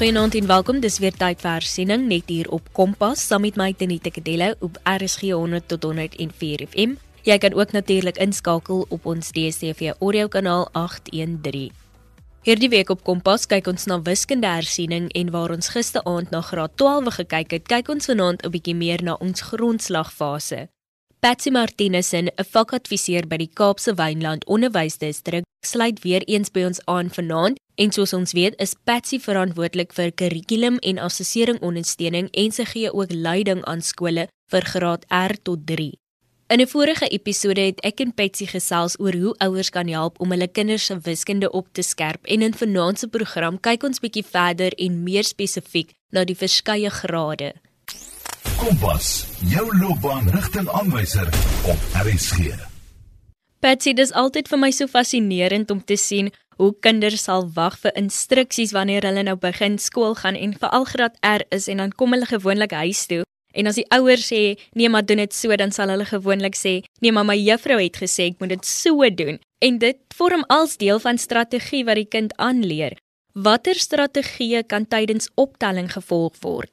Goeienaand en welkom. Dis weer tyd vir hersiening net hier op Kompas saam met my Tenita Kadelo op RSG 100 tot 104 FM. Jy kan ook natuurlik inskakel op ons DStv audio kanaal 813. Hierdie week op Kompas kyk ons na wiskunde hersiening en waar ons gisteraand na graad 12 gekyk het, kyk ons vanaand 'n bietjie meer na ons grondslagfase. Patsy Martinussen, 'n vakadviseur by die Kaapse Wynland Onderwysdistrik, sluit weer eens by ons aan vanaand en soos ons weet, is Patsy verantwoordelik vir kurrikulum en assessering ondersteuning en sy gee ook leiding aan skole vir graad R tot 3. In 'n vorige episode het ek en Patsy gesels oor hoe ouers kan help om hulle kinders se wiskunde op te skerp en in vanaand se program kyk ons bietjie verder en meer spesifiek na die verskeie grade. Kompas, jou loopbaanrigtingaanwyser op RSG. Patsy, dis altyd vir my so fascinerend om te sien hoe kinders sal wag vir instruksies wanneer hulle nou begin skool gaan en veral graad R is en dan kom hulle gewoonlik huis toe en as die ouers sê nee maar doen dit so dan sal hulle gewoonlik sê nee maar my juffrou het gesê ek moet dit so doen en dit vorm als deel van strategie wat die kind aanleer. Watter strategieë kan tydens optelling gevolg word?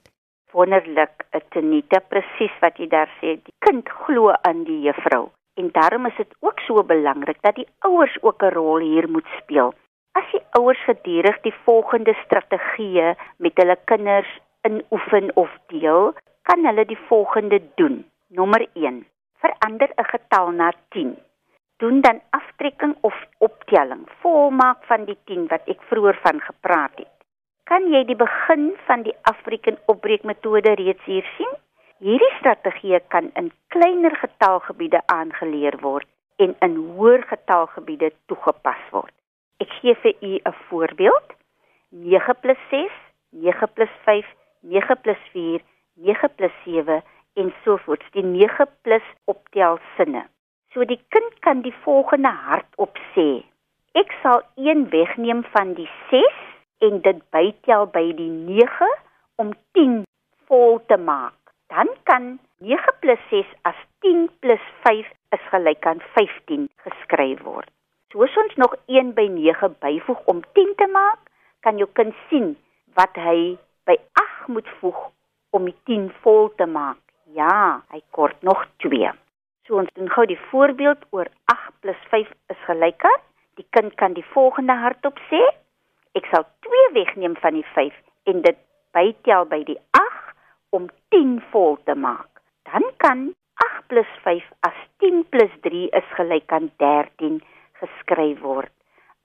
wonderlik, Tenita, presies wat jy daar sê. Die kind glo aan die juffrou en daarom is dit ook so belangrik dat die ouers ook 'n rol hier moet speel. As die ouers gedurig die volgende strategieë met hulle kinders inoefen of deel, kan hulle die volgende doen. Nommer 1: Verander 'n getal na 10. Doen dan aftrekking of optelling, volmaak van die 10 wat ek vroeër van gepraat het kan jy die begin van die African opbreekmetode reeds hier sien? Hierdie strategie kan in kleiner getalgebiede aangeleer word en in hoër getalgebiede toegepas word. Ek gee vir u 'n voorbeeld. 9 + 6, 9 + 5, 9 + 4, 9 + 7 en so voort. Die 9 plus optel sinne. So die kind kan die volgende hardop sê. Ek sal 1 wegneem van die 6 en dit bytel by die 9 om 10 vol te maak. Dan kan 9 6 as 10 5 is gelyk aan 15 geskryf word. Soos ons nog 1 by 9 byvoeg om 10 te maak, kan jou kind sien wat hy by 8 moet voeg om die 10 vol te maak. Ja, hy kort nog 2. So ons doen gou die voorbeeld oor 8 5 is gelyk aan. Die kind kan die volgende hardop sê: Ek sal 2 wegneem van die 5 en dit bytel by die 8 om 10 vol te maak. Dan kan 8 + 5 as 10 + 3 is gelyk aan 13 geskryf word.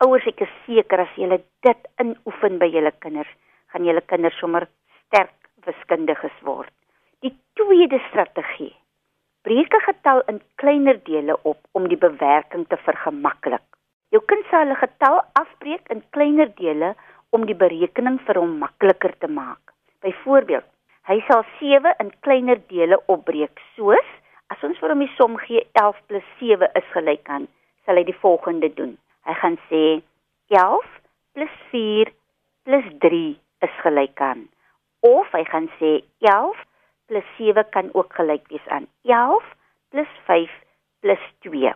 Ouers, ek is seker as julle dit inoefen by julle kinders, gaan julle kinders sommer sterk wiskundiges word. Die tweede strategie: breek 'n getal in kleiner dele op om die bewerking te vergemaklik. Jou kind sal 'n getal afbreek in kleiner dele om die berekening vir hom makliker te maak. Byvoorbeeld, hy sal 7 in kleiner dele opbreek, soos as ons vir hom die som gee 11 + 7 is gelyk aan, sal hy die volgende doen. Hy gaan sê 11 + 4 + 3 is gelyk aan. Of hy gaan sê 11 + 7 kan ook gelyk wees aan 11 + 5 + 2.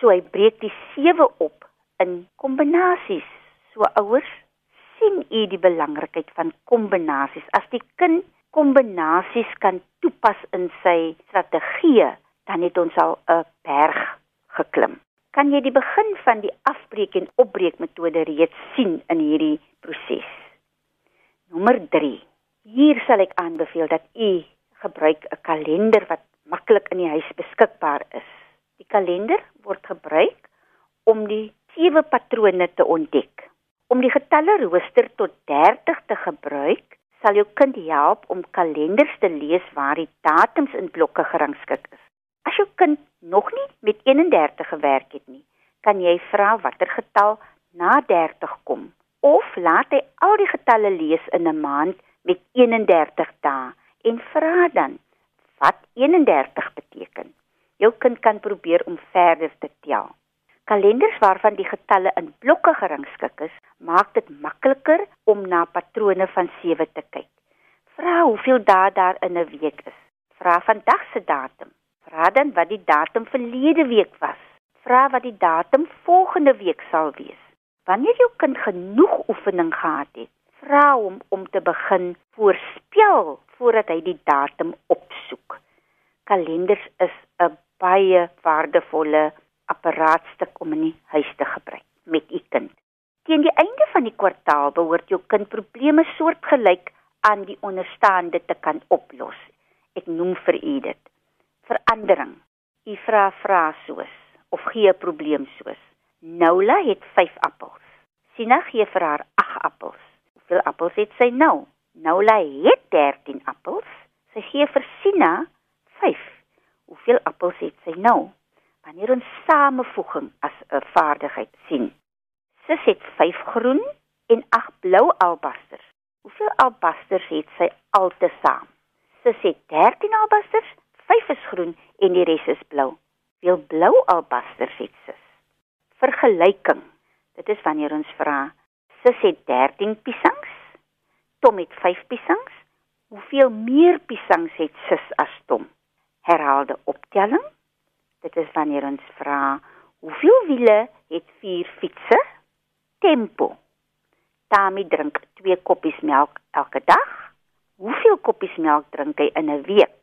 So hy breek die 7 op in kombinasies. So ouers, sien u die belangrikheid van kombinasies. As die kind kombinasies kan toepas in sy strategie, dan het ons al 'n berg geklim. Kan jy die begin van die afbreek en opbreek metode reeds sien in hierdie proses? Nommer 3. Hier sal ek aanbeveel dat u gebruik 'n kalender wat maklik in die huis beskikbaar is. Die kalender word gebruik om die sewe patrone te ontdek. Om die getalle rooster tot 30 te gebruik, sal jou kind help om kalenders te lees waar die datums in blokke gerangskik is. As jou kind nog nie met 31 gewerk het nie, kan jy vra watter getal na 30 kom of laat hy al die getalle lees in 'n maand met 31 dae en vra dan wat 31 beteken. Jou kind kan probeer om verder te tel. Kalenders waarvan die getalle in blokke gerangskik is, maak dit makliker om na patrone van 7 te kyk. Vra hoeveel dae daar in 'n week is. Vra vandag se datum. Vra dan wat die datum verlede week was. Vra wat die datum volgende week sal wees. Wanneer jou kind genoeg oefening gehad het, Vra hom om te begin voorspel voordat hy die datum opsoek. Kalenders is 'n baie waardevolle apparaatstuk om in die huis te gebruik met u kind. Teen die einde van die kwartaal behoort jou kind probleme soortgelyk aan die onderstaande te kan oplos. Ek noem vir u dit. Verandering. U vra vra soos of gee 'n probleem soos. Noula het 5 appels. Sina gee vir haar 8 appels. Hoeveel appels het sy nou? Noula het 13 appels. Sy gee vir Sina 5. Hoeveel appels het sy nou? Wanneer ons samevoeging as 'n vaardigheid sien. Sis het 5 groen en 8 blou albasters. Hoeveel albasters het sy altesaam? Sis het 13 albasters, 5 is groen en die res is blou. Hoeveel blou albasters het sis? Vergelyking. Dit is wanneer ons vra, sis het 13 piesangs, Tom het 5 piesangs. Hoeveel meer piesangs het sis as Tom? Herhaalde optelling. Dit is wanneer ons vra, hoeveel wiele het 4 fietsse? Tempo. Tami drink 2 koppies melk elke dag. Hoeveel koppies melk drink hy in 'n week?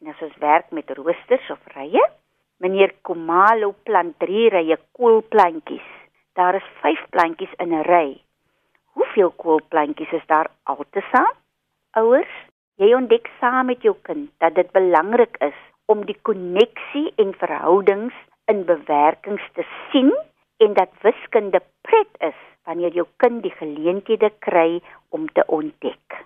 En as ons werk met roosters of rye, meneer Komalo plant 3 rye koolplantjies. Daar is 5 plantjies in 'n ry. Hoeveel koolplantjies is daar altesaam? Ouers, jy ontdek saam met jou kind dat dit belangrik is om die koneksie en verhoudings in bewerkings te sien en dat wiskunde pret is wanneer jou kind die geleenthede kry om te ontdek.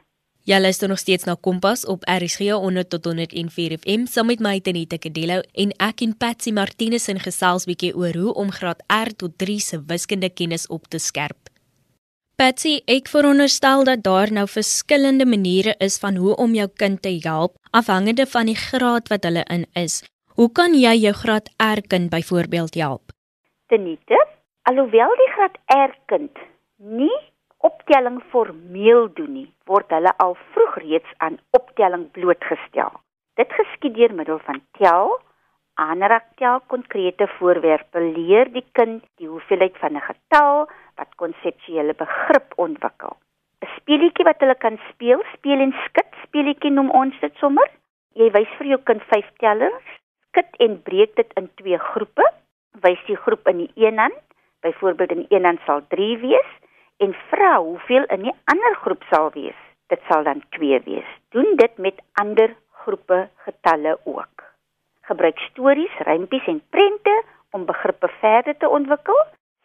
Jy luister nog steeds na Kompas op RSG 100 tot 104 FM saam met my Tenita Kadello en ek en Patsy Martinez in gesels bietjie oor hoe om graad R tot 3 se wiskunde kennis op te skerp. Patsy, ek veronderstel dat daar nou verskillende maniere is van hoe om jou kind te help afhangende van die graad wat hulle in is. Hoe kan jy jou graad R kind byvoorbeeld help? Tenita, alhoewel die graad R kind nie optelling formeel doen nie, word hulle al vroeg reeds aan optelling blootgestel. Dit geskied deur middel van tel, aanraak tel konkrete voorwerpe leer die kind die hoeveelheid van 'n getal wat konseptuele begrip ontwikkel. 'n Speelietjie wat hulle kan speel, speel en skit, speelietjie noem ons dit sommer. Jy wys vir jou kind vyf tellers, skit en breek dit in twee groepe wys die groep in die een hand, byvoorbeeld in een hand sal 3 wees en vra hoeveel in die ander groep sal wees. Dit sal dan 2 wees. Doen dit met ander groepe getalle ook. Gebruik stories, rympies en prente om begrippe verder te ontwikkel.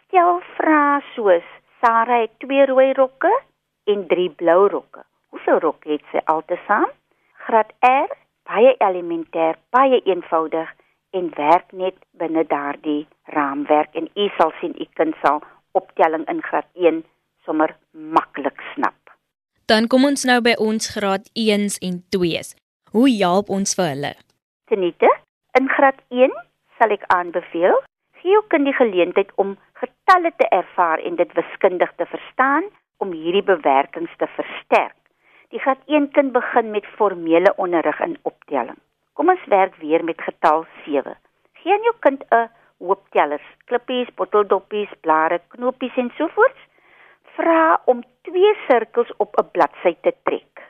Stel vrae soos: Sarah het 2 rooi rokke en 3 blou rokke. Hoeveel rokke het sy altesaam? Graad R, baie elementêr, baie eenvoudig en werk net binne daardie raamwerk en u sal sien u kind sal optelling in graad 1 sommer maklik snap. Dan kom ons nou by ons graad 1s en 2s. Hoe help ons vir hulle? Tenite, in graad 1 sal ek aanbeveel gee jou kind die geleentheid om getalle te ervaar en dit wiskundig te verstaan om hierdie bewerkings te versterk. Die graad 1 kind begin met formele onderrig in optelling. Kom ons werk weer met getal 7. Gee aan jou kind 'n hoop tellers, klippies, botteldoppies, blare, knopies en so voort. Vra om twee sirkels op 'n bladsy te trek.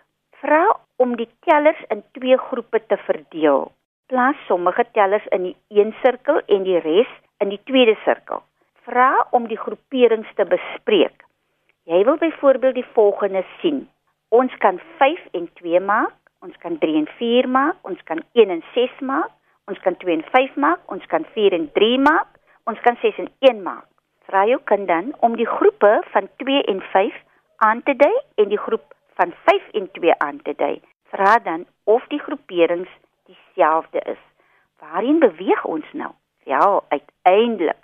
Vra om die tellers in twee groepe te verdeel. Plaas sommige tellers in die een sirkel en die res in die tweede sirkel. Vra om die groeperings te bespreek. Jy wil byvoorbeeld die volgende sien. Ons kan 5 en 2 maak. Ons kan 3 en 4 maak, ons kan 1 en 6 maak, ons kan 2 en 5 maak, ons kan 4 en 3 maak, ons kan 6 en 1 maak. Vra jou kind dan om die groepe van 2 en 5 aan te dui en die groep van 5 en 2 aan te dui. Vra dan of die groeperings dieselfde is. Waarheen beweeg ons nou? Ja, uiteindelik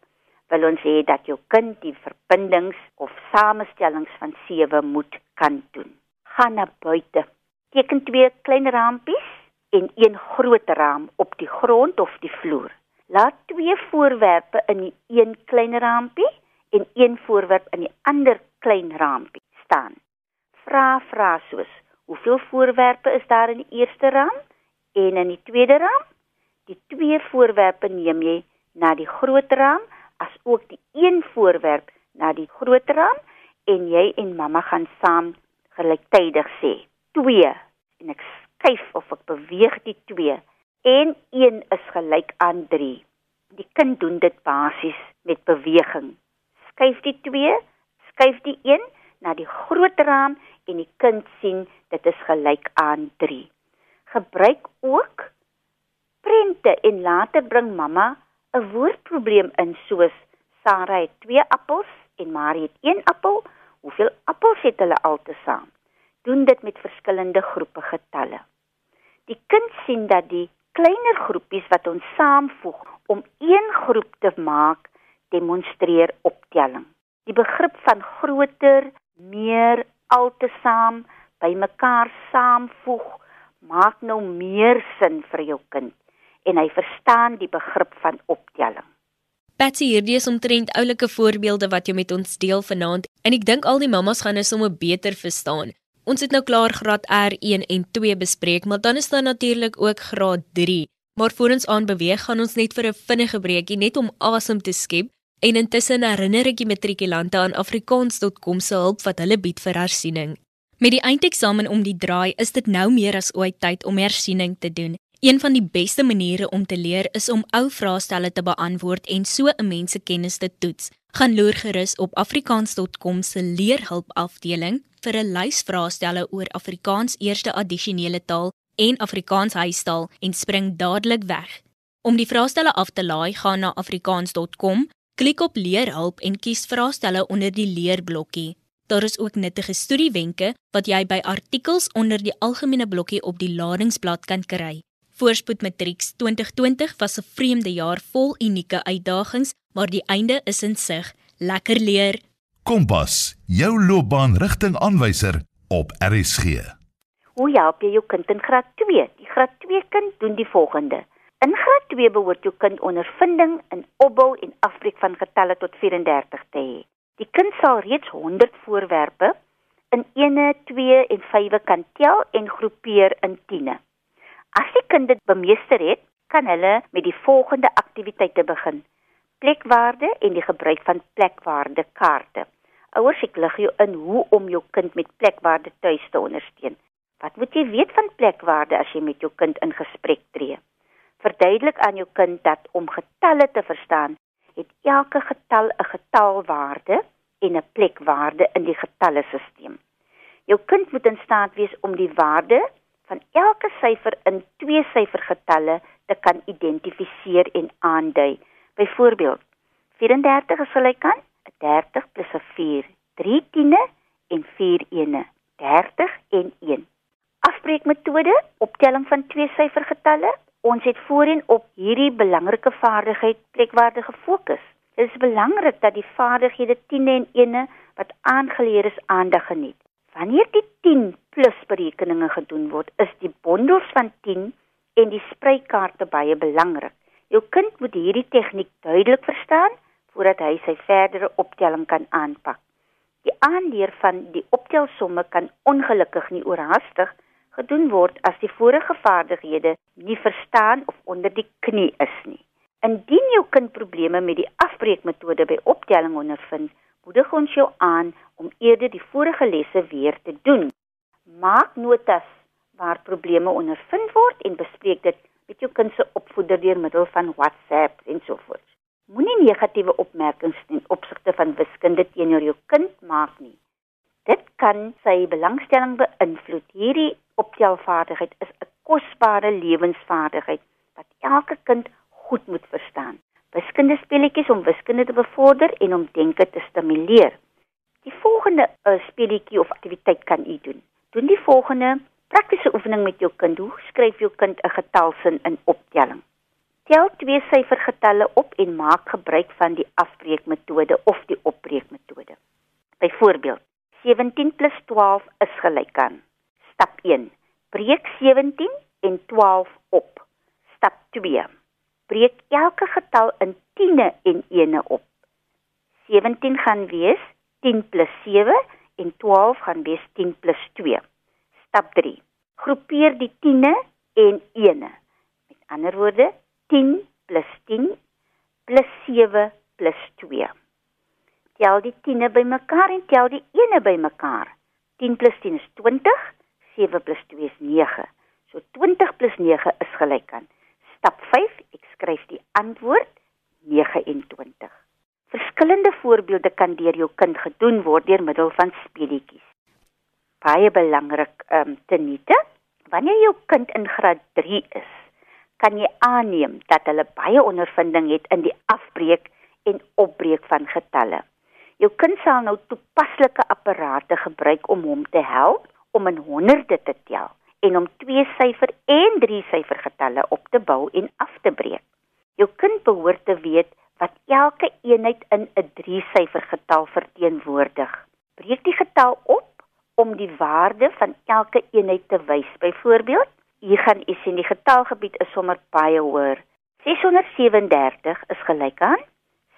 wil ons hê dat jou kind die verbindings of samestellings van 7 moet kan doen. Gaan na buite teken twee klein rampies en een groot raam op die grond of die vloer. Laat twee voorwerpe in die een klein rampie en een voorwerp in die ander klein rampie staan. Vra vra soos: Hoeveel voorwerpe is daar in die eerste raam en in die tweede raam? Die twee voorwerpe neem jy na die groot raam as ook die een voorwerp na die groot raam en jy en mamma gaan saam gelyktydig sê 2 en ek skuif of ek beweeg die 2 en 1 is gelyk aan 3. Die kind doen dit basies met beweging. Skuif die 2, skuif die 1 na die groot raam en die kind sien dit is gelyk aan 3. Gebruik ook prente en later bring mamma 'n woordprobleem in soos Sarah het 2 appels en Marie het 1 appel. Hoeveel appels het hulle altesaam? Doen dit met verskillende groepe getalle. Die kind sien dat die kleiner groepies wat ons saamvoeg om een groep te maak, demonstreer optelling. Die begrip van groter, meer, altesaam, bymekaar saamvoeg, maak nou meer sin vir jou kind en hy verstaan die begrip van optelling. Patsy, hierdie is omtrent oulike voorbeelde wat jy met ons deel vanaand en ek dink al die mammas gaan nou sommer beter verstaan. Ons het nou klaar graad R1 en 2 bespreek, maar dan is daar natuurlik ook graad 3. Maar voor ons aan beweeg, gaan ons net vir 'n vinnige breekie net om asem te skep en intussen herinner ek die matrikulante aan afrikaans.com se hulp wat hulle bied vir hersiening. Met die eindeksamen om die draai, is dit nou meer as ooit tyd om hersiening te doen. Een van die beste maniere om te leer is om ou vraestelle te beantwoord en so 'n mens se kennis te toets. Gaan loer gerus op afrikaans.com se leerhulp afdeling vir 'n lys vraestelle oor Afrikaans eerste addisionele taal en Afrikaans huistaal en spring dadelik weg. Om die vraestelle af te laai, gaan na afrikaans.com, klik op leerhulp en kies vraestelle onder die leerblokkie. Daar is ook nuttige studiewenke wat jy by artikels onder die algemene blokkie op die ladingsblad kan kry. Voorspoed Matrieks 2020 was 'n vreemde jaar vol unieke uitdagings, maar die einde is in sig. Lekker leer. Kompas, jou loopbaanrigtingaanwyser op RSG. Hoe help jy jou kind in graad 2? Die graad 2 kind doen die volgende. In graad 2 behoort jou kind ondervinding in opbou en afbreek van getalle tot 34 te hê. Die kind sal reeds 100 voorwerpe in 1, 2 en 5 kan tel en groepeer in 10. As die kind dit bemeester het, kan hulle met die volgende aktiwiteite begin: plekwaarde en die gebruik van plekwaarde kaarte. Ouers, ek lig jou in hoe om jou kind met plekwaarde tuis te ondersteun. Wat moet jy weet van plekwaarde as jy met jou kind in gesprek tree? Verduidelik aan jou kind dat om getalle te verstaan, het elke getal 'n getalwaarde en 'n plekwaarde in die getallesisteem. Jou kind moet in staat wees om die waarde van elke syfer in twee syfergetalle te kan identifiseer en aandui. Byvoorbeeld, 34 is gelyk aan 30 plus 'n 4, 3 tiene en 4 ene, 30 en 1. Afbreekmetode, optelling van twee syfergetalle. Ons het voorheen op hierdie belangrike vaardigheid plekwaarde gefokus. Dit is belangrik dat die vaardighede tiene en ene wat aangeleer is aandag geniet. Wanneer die 10 plus berekeninge gedoen word, is die bondels van 10 en die spreikaarte baie belangrik. Jou kind moet hierdie tegniek duidelik verstaan voordat hy sy verdere optelling kan aanpak. Die aanleer van die optelsomme kan ongelukkig nie oorhaastig gedoen word as die vorige vaardighede nie verstaan of onder die knie is nie. Indien jou kind probleme met die afbreekmetode by optelling ondervind, moedig ons jou aan om eerder die vorige lesse weer te doen. Maak notas waar probleme ondervind word en bespreek dit met jou kind se opvoeder deur middel van WhatsApp en so voort. Moenie negatiewe opmerkings ten opsigte van wiskunde teenoor jou kind maak nie. Dit kan sy belangstelling beïnvloed. Hierdie optelvaardigheid is 'n kosbare lewensvaardigheid wat elke kind goed moet verstaan wiskunde speletjies om wiskunde te bevorder en om denke te stimuleer. Die volgende uh, speletjie of aktiwiteit kan u doen. Doen die volgende praktiese oefening met jou kind. Hoe skryf jou kind 'n getalsin in optelling? Tel twee syfergetalle op en maak gebruik van die afbreekmetode of die opbreekmetode. Byvoorbeeld, 17 + 12 is gelyk aan. Stap 1: Breek 17 en 12 op. Stap 2: breek elke getal in tiene en ene op. 17 gaan wees 10 + 7 en 12 gaan wees 10 + 2. Stap 3. Groepeer die tiene en ene. Met ander woorde, 10 + 10 + 7 + 2. Tel die tiene bymekaar en tel die ene bymekaar. 10 + 10 is 20, 7 + 2 is 9. So 20 + 9 is gelyk aan Stap 5, ek skryf die antwoord 29. Verskillende voorbeelde kan deur jou kind gedoen word deur middel van speletjies. Baie belangrik um, te nete, wanneer jou kind in graad 3 is, kan jy aanneem dat hulle baie ondervinding het in die afbreek en opbreek van getalle. Jou kind sal nou toepaslike apparate gebruik om hom te help om in honderde te tel en om twee syfer en drie syfer getalle op te bou en af te breek. Jou kind behoort te weet wat elke eenheid in 'n drie syfer getal verteenwoordig. Breek die getal op om die waarde van elke eenheid te wys. Byvoorbeeld, hier gaan u sien die getalgebied is sommer baie hoër. 637 is gelyk aan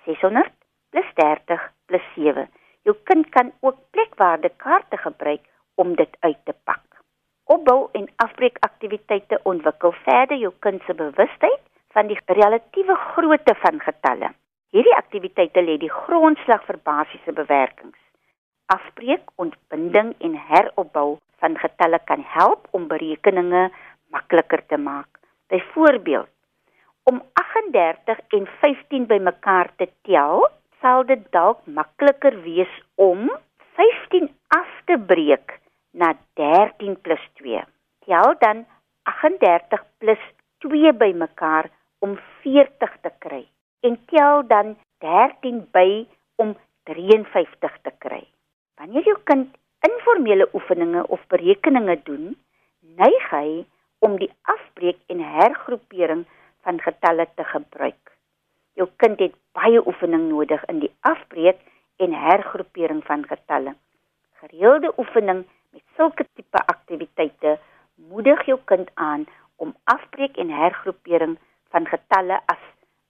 600 plus 30 plus 7. Jou kind kan ook plekwaarde kaarte gebruik om dit uit te pak. Opbou en afbreek aktiwiteite ontwikkel verder jou kind se bewustheid van die relatiewe grootte van getalle. Hierdie aktiwiteite lê die grondslag vir basiese bewerkings afbreek, ontbinding en heropbou van getalle kan help om berekeninge makliker te maak. Byvoorbeeld, om 38 en 15 bymekaar te tel, sal dit dalk makliker wees om 15 af te breek na 13 + 2. Tel dan 38 + 2 bymekaar om 40 te kry en tel dan 13 by om 53 te kry. Wanneer jou kind informele oefeninge of berekeninge doen, neig hy om die afbreek en hergroepering van getalle te gebruik. Jou kind het baie oefening nodig in die afbreek en hergroepering van getalle. Gereelde oefening met sulke tipe aktiwiteite moedig jou kind aan om afbreek en hergroepering van getalle as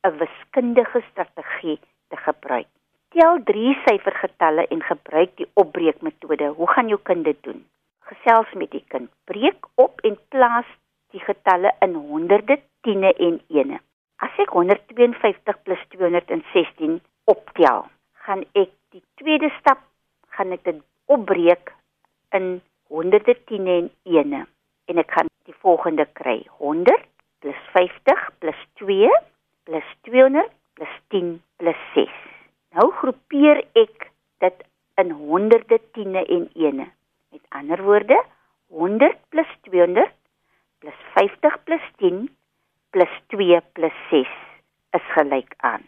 'n wiskundige strategie te gebruik tel 3 syfergetalle en gebruik die opbreekmetode. Hoe gaan jou kind dit doen? Gesels met die kind. Breek op en plaas die getalle in honderde, tiene en ene. As ek 152 + 216 optel, gaan ek die tweede stap gaan ek dit opbreek in honderde, tiene en ene en ek gaan die volgende kry. 100 + 50 + 2 + 200 + 10 + 6. Nou groepeer ek dit in tiene en ene. Met ander woorde, 100 + 200 + 50 + 10 + 2 + 6 is gelyk aan.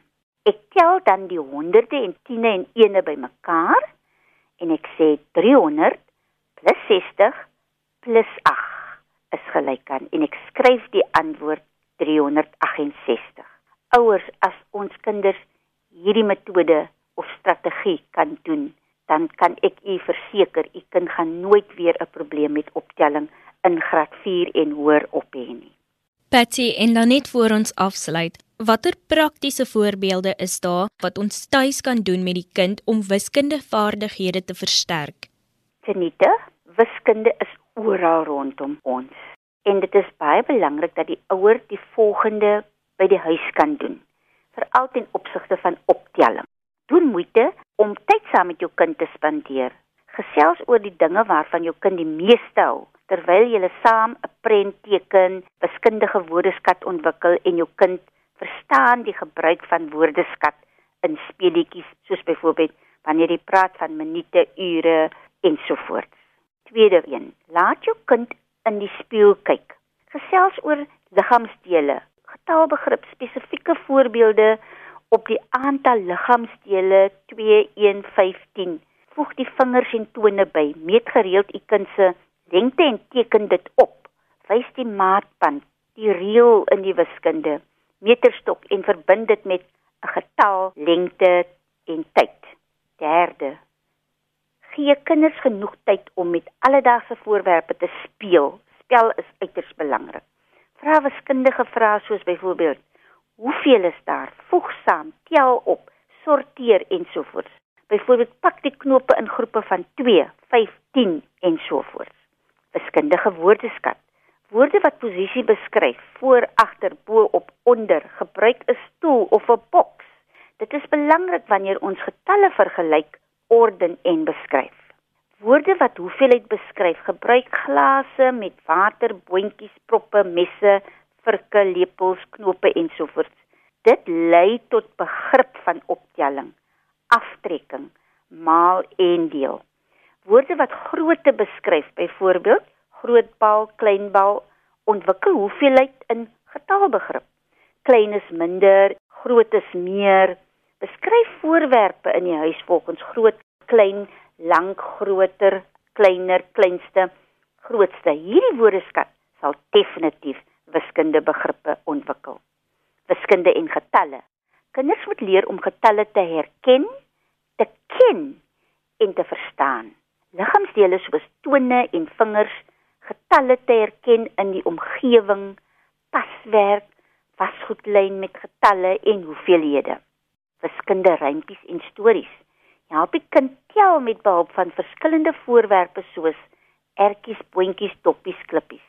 Ek tel dan die honderde en tiene en ene bymekaar en ek sê 300 + 60 + 8 is gelyk aan en ek skryf die antwoord 368. Ouers, as ons kinders hierdie metode of strategie kan doen, dan kan ek u verseker u kind gaan nooit weer 'n probleem met optelling in graad 4 en hoër op hê nie. Patty, en dan net voor ons afsluit, watter praktiese voorbeelde is daar wat ons tuis kan doen met die kind om wiskundige vaardighede te versterk? Tenite, wiskunde is oral rondom ons. En dit is baie belangrik dat die ouer die volgende by die huis kan doen veral ten opsigte van optelling. Doen moeite om tyd saam met jou kind te spandeer. Gesels oor die dinge waarvan jou kind die meeste hou terwyl julle saam 'n prent teken, wiskundige woordeskat ontwikkel en jou kind verstaan die gebruik van woordeskat in speletjies soos byvoorbeeld wanneer jy praat van minute, ure ensovoorts. Tweede een, laat jou kind in die spieël kyk. Gesels oor liggaamsdele, getalbegrip spesifieke voorbeelde op die aantal liggaamsdele 2115 voeg die vingers en tone by. Meet gereeld u kind se lengte en teken dit op. Wys die maatband die reël in die wiskunde meterstok en verbind dit met 'n getal lengte en tyd. Derde. Gee kinders genoeg tyd om met alledaagse voorwerpe te speel. Spel is uiters belangrik. Vra wiskundige vrae soos byvoorbeeld: Hoeveel is daar? Voeg saam, tel op, sorteer ensovoorts. Byvoorbeeld pak die knope in groepe van 2, 5, 10 ensovoorts. Wiskundige woordeskat. Woorde wat posisie beskryf, voor, agter, bo, op, onder, gebruik 'n stoel of 'n boks. Dit is belangrik wanneer ons getalle vergelyk, orden en beskryf. Woorde wat hoeveelheid beskryf, gebruik glase met water, boontjies, proppe, messe, virke, lepels, knope ensovoorts. Dit lei tot begrip van optelling, aftrekking, maal en deel. Woorde wat grootte beskryf, byvoorbeeld grootbal, kleinbal, ontwikkel hoeveelheid in getalbegrip. Klein is minder, groot is meer. Beskryf voorwerpe in die huis volgens groot, klein, lank groter, kleiner, kleinste, grootste. Hierdie woordeskat sal definitief wiskunde begrippe ontwikkel. Wiskunde en getalle. Kinders moet leer om getalle te herken, te ken en te verstaan. Liggaamsdele soos tone en vingers, getalle te herken in die omgewing, paswerk, wasgoedlyn met getalle en hoeveelhede. Wiskunde rympies en stories help die kind tel met behulp van verskillende voorwerpe soos ertjies, boontjies, doppies, klippies.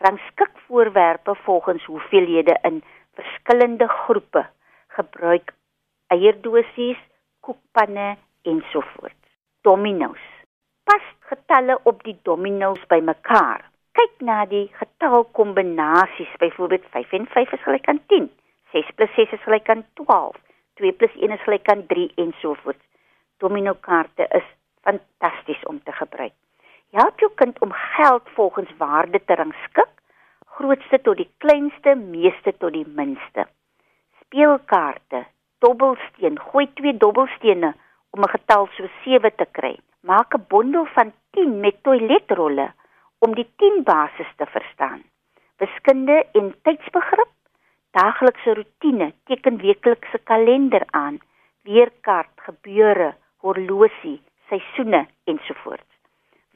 Rangskik voorwerpe volgens hoeveelhede in verskillende groepe. Gebruik eierdosies, koekpanne ensovoorts. Dominos. Pas getalle op die dominos bymekaar. Kyk na die getalkombinasies, byvoorbeeld 5 en 5 is gelyk aan 10, 6 + 6 is gelyk aan 12, 2 + 1 is gelyk aan 3 ensovoorts domino kaarte is fantasties om te gebruik. Help jou kind om geld volgens waarde te rangskik, grootste tot die kleinste, meeste tot die minste. Speelkaarte, dobbelsteen, gooi twee dobbelstene om 'n getal so 7 te kry. Maak 'n bondel van 10 met toiletrolle om die 10 basis te verstaan. Wiskunde en tydsbegrip, daaglikse rotine, teken weeklikse kalender aan, weerkaart, gebeure, horlosie, seisoene ensovoorts.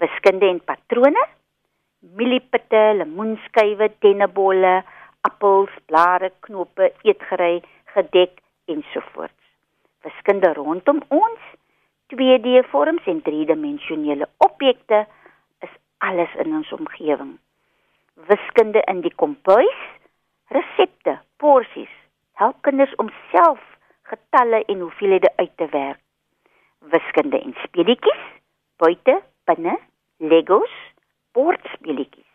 Wiskunde en patrone, mieliepitte, lemoenskywe, dennebolle, appels, blare, knope, eetgerei, gedek ensovoorts. Wiskunde rondom ons, 2D vorms en driedimensionele objekte is alles in ons omgewing. Wiskunde in die kompuis, resepte, porsies, help kinders om self getalle en hoeveelhede uit te werk wiskunde en speletjies, buite, binne, Legos, bordspelletjies.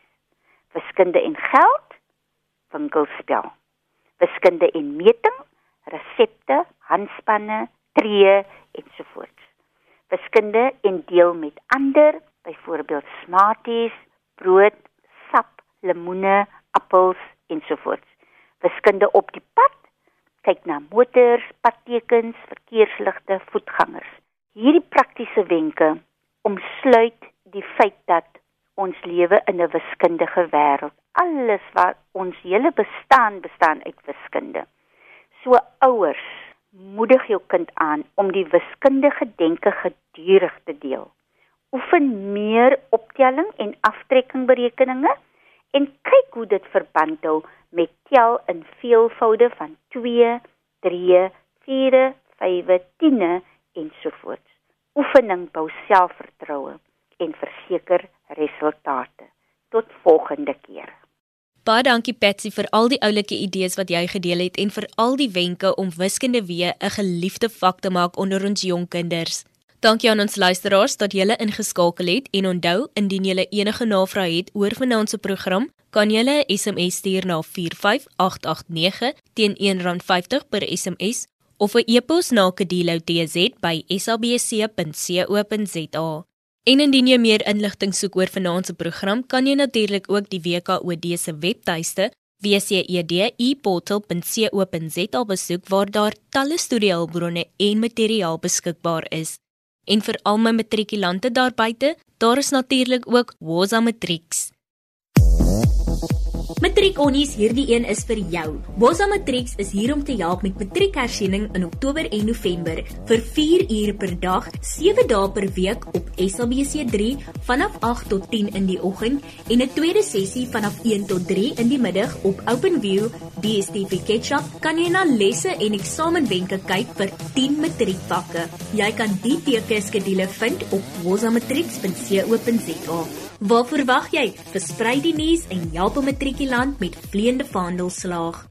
Wiskunde en geld, winkelspel. Wiskunde en meting, resepte, handspanne, tree ensovoorts. Wiskunde en deel met ander, byvoorbeeld smarties, brood, sap, lemoene, appels ensovoorts. Wiskunde op die pad, kyk na motors, padtekens, verkeersligte, voetgangers. Hierdie praktiese wenke omsluit die feit dat ons lewe in 'n wiskundige wêreld. Alles wat ons hele bestaan bestaan uit wiskunde. So ouers, moedig jou kind aan om die wiskundige denke gedurig te deel. Oefen meer optelling en aftrekkingberekeninge en kyk hoe dit verband hou met tel in veelvoude van 2, 3, 4, 5, 10 ensovoorts. Oefening bou selfvertroue en verseker resultate. Tot volgende keer. Baie dankie Patsy vir al die oulike idees wat jy gedeel het en vir al die wenke om wiskunde weer 'n geliefde vak te maak onder ons jong kinders. Dankie aan ons luisteraars dat julle ingeskakel het en onthou indien julle enige navrae het oor vanaand se program, kan julle 'n SMS stuur na 45889 teen R1.50 per SMS of 'n e-pos na kedilo.tz@sabc.co.za. En indien jy meer inligting soek oor vanaand se program, kan jy natuurlik ook die WKOD se webtuiste wcedportal.co.za besoek waar daar talle studiehulpbronne en materiaal beskikbaar is. En vir al my matrikulante daar buite, daar is natuurlik ook Woza Matrix. Matriek Onnies, hierdie een is vir jou. Bossa Matrix is hier om te help met matriekersiening in Oktober en November vir 4 ure per dag, 7 dae per week op SABC3 vanaf 8 tot 10 in die oggend en 'n tweede sessie vanaf 1 tot 3 in die middag op OpenView DStv Ketchup. Kan jy na lesse en eksamenwenke kyk vir 10 matriekvakke. Jy kan die teekeskedule vind op bossamatrix.co.za. Wat verwag jy? Versprei die nuus en help 'n matrikulant met vleiende vaandel slaag.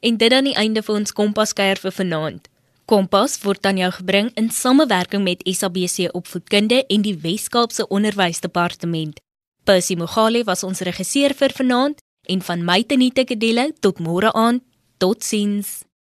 En dit aan die einde van ons kompaskuier vir vanaand. Kompas word aan jou gebring in samewerking met SABC Opvoedkunde en die Wes-Kaapse Onderwysdepartement. Percy Mogale was ons regisseur vir vanaand en van my Tenita Kadello tot môre aand. Totsiens.